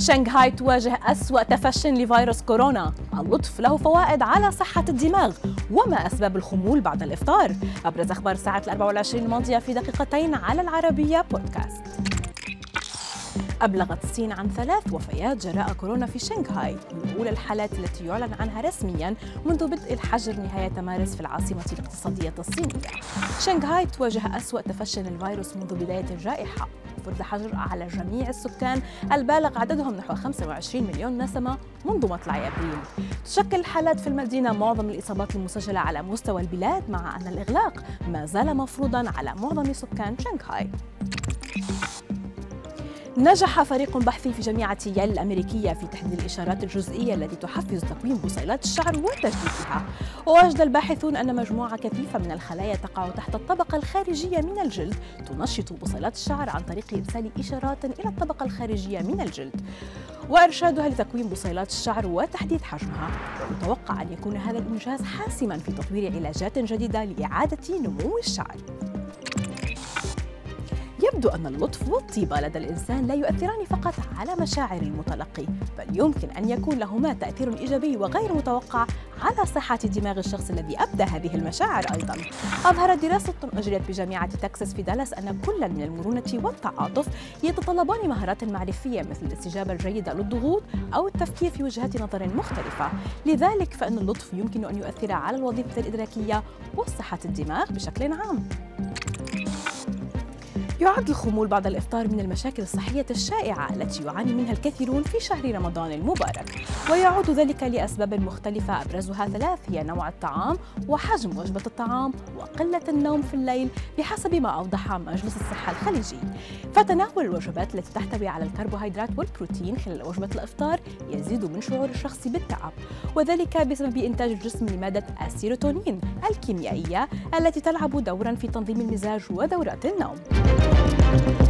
شنغهاي تواجه أسوأ تفشٍ لفيروس كورونا. اللطف له فوائد على صحة الدماغ وما أسباب الخمول بعد الإفطار. أبرز أخبار الساعة الأربع والعشرين الماضية في دقيقتين على العربية بودكاست أبلغت الصين عن ثلاث وفيات جراء كورونا في شنغهاي. من أولى الحالات التي يعلن عنها رسميا منذ بدء الحجر نهاية مارس في العاصمة الاقتصادية الصينية. شنغهاي تواجه أسوأ تفشٍ الفيروس منذ بداية الجائحة. فرض الحجر على جميع السكان البالغ عددهم نحو 25 مليون نسمة منذ مطلع أبريل. تشكل الحالات في المدينة معظم الإصابات المسجلة على مستوى البلاد مع أن الإغلاق ما زال مفروضا على معظم سكان شنغهاي. نجح فريق بحثي في جامعة ييل الأمريكية في تحديد الإشارات الجزئية التي تحفز تكوين بصيلات الشعر وتجديدها ووجد الباحثون أن مجموعة كثيفة من الخلايا تقع تحت الطبقة الخارجية من الجلد تنشط بصيلات الشعر عن طريق إرسال إشارات إلى الطبقة الخارجية من الجلد. وإرشادها لتكوين بصيلات الشعر وتحديد حجمها. ومتوقع أن يكون هذا الإنجاز حاسما في تطوير علاجات جديدة لإعادة نمو الشعر. يبدو أن اللطف والطيبة لدى الإنسان لا يؤثران فقط على مشاعر المتلقي بل يمكن أن يكون لهما تأثير إيجابي وغير متوقع على صحة دماغ الشخص الذي أبدى هذه المشاعر أيضا. أظهرت دراسة أجريت بجامعة تكساس في دالاس أن كل من المرونة والتعاطف يتطلبان مهارات معرفية مثل الاستجابة الجيدة للضغوط أو التفكير في وجهات نظر مختلفة. لذلك فإن اللطف يمكن أن يؤثر على الوظيفة الإدراكية وصحة الدماغ بشكل عام. يعد الخمول بعد الإفطار من المشاكل الصحية الشائعة التي يعاني منها الكثيرون في شهر رمضان المبارك. ويعود ذلك لأسباب مختلفة أبرزها ثلاث هي نوع الطعام وحجم وجبة الطعام وقلة النوم في الليل بحسب ما أوضح مجلس الصحة الخليجي. فتناول الوجبات التي تحتوي على الكربوهيدرات والبروتين خلال وجبة الإفطار يزيد من شعور الشخص بالتعب وذلك بسبب إنتاج الجسم لمادة السيروتونين الكيميائية التي تلعب دورا في تنظيم المزاج ودورات النوم. Thank you.